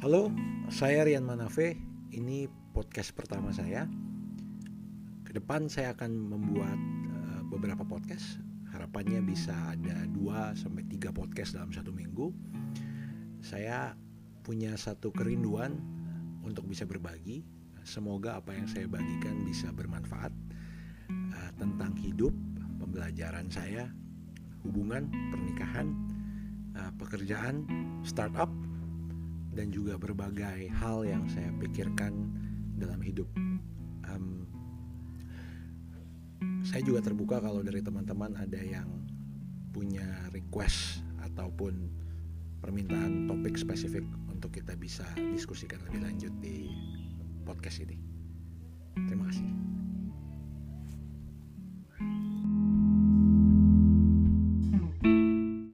Halo, saya Rian Manafe. Ini podcast pertama saya. Ke depan saya akan membuat uh, beberapa podcast. Harapannya bisa ada 2 sampai 3 podcast dalam satu minggu. Saya punya satu kerinduan untuk bisa berbagi. Semoga apa yang saya bagikan bisa bermanfaat uh, tentang hidup, pembelajaran saya, hubungan, pernikahan, uh, pekerjaan, startup, dan juga berbagai hal yang saya pikirkan dalam hidup. Um, saya juga terbuka kalau dari teman-teman ada yang punya request ataupun permintaan topik spesifik untuk kita bisa diskusikan lebih lanjut di podcast ini. Terima kasih.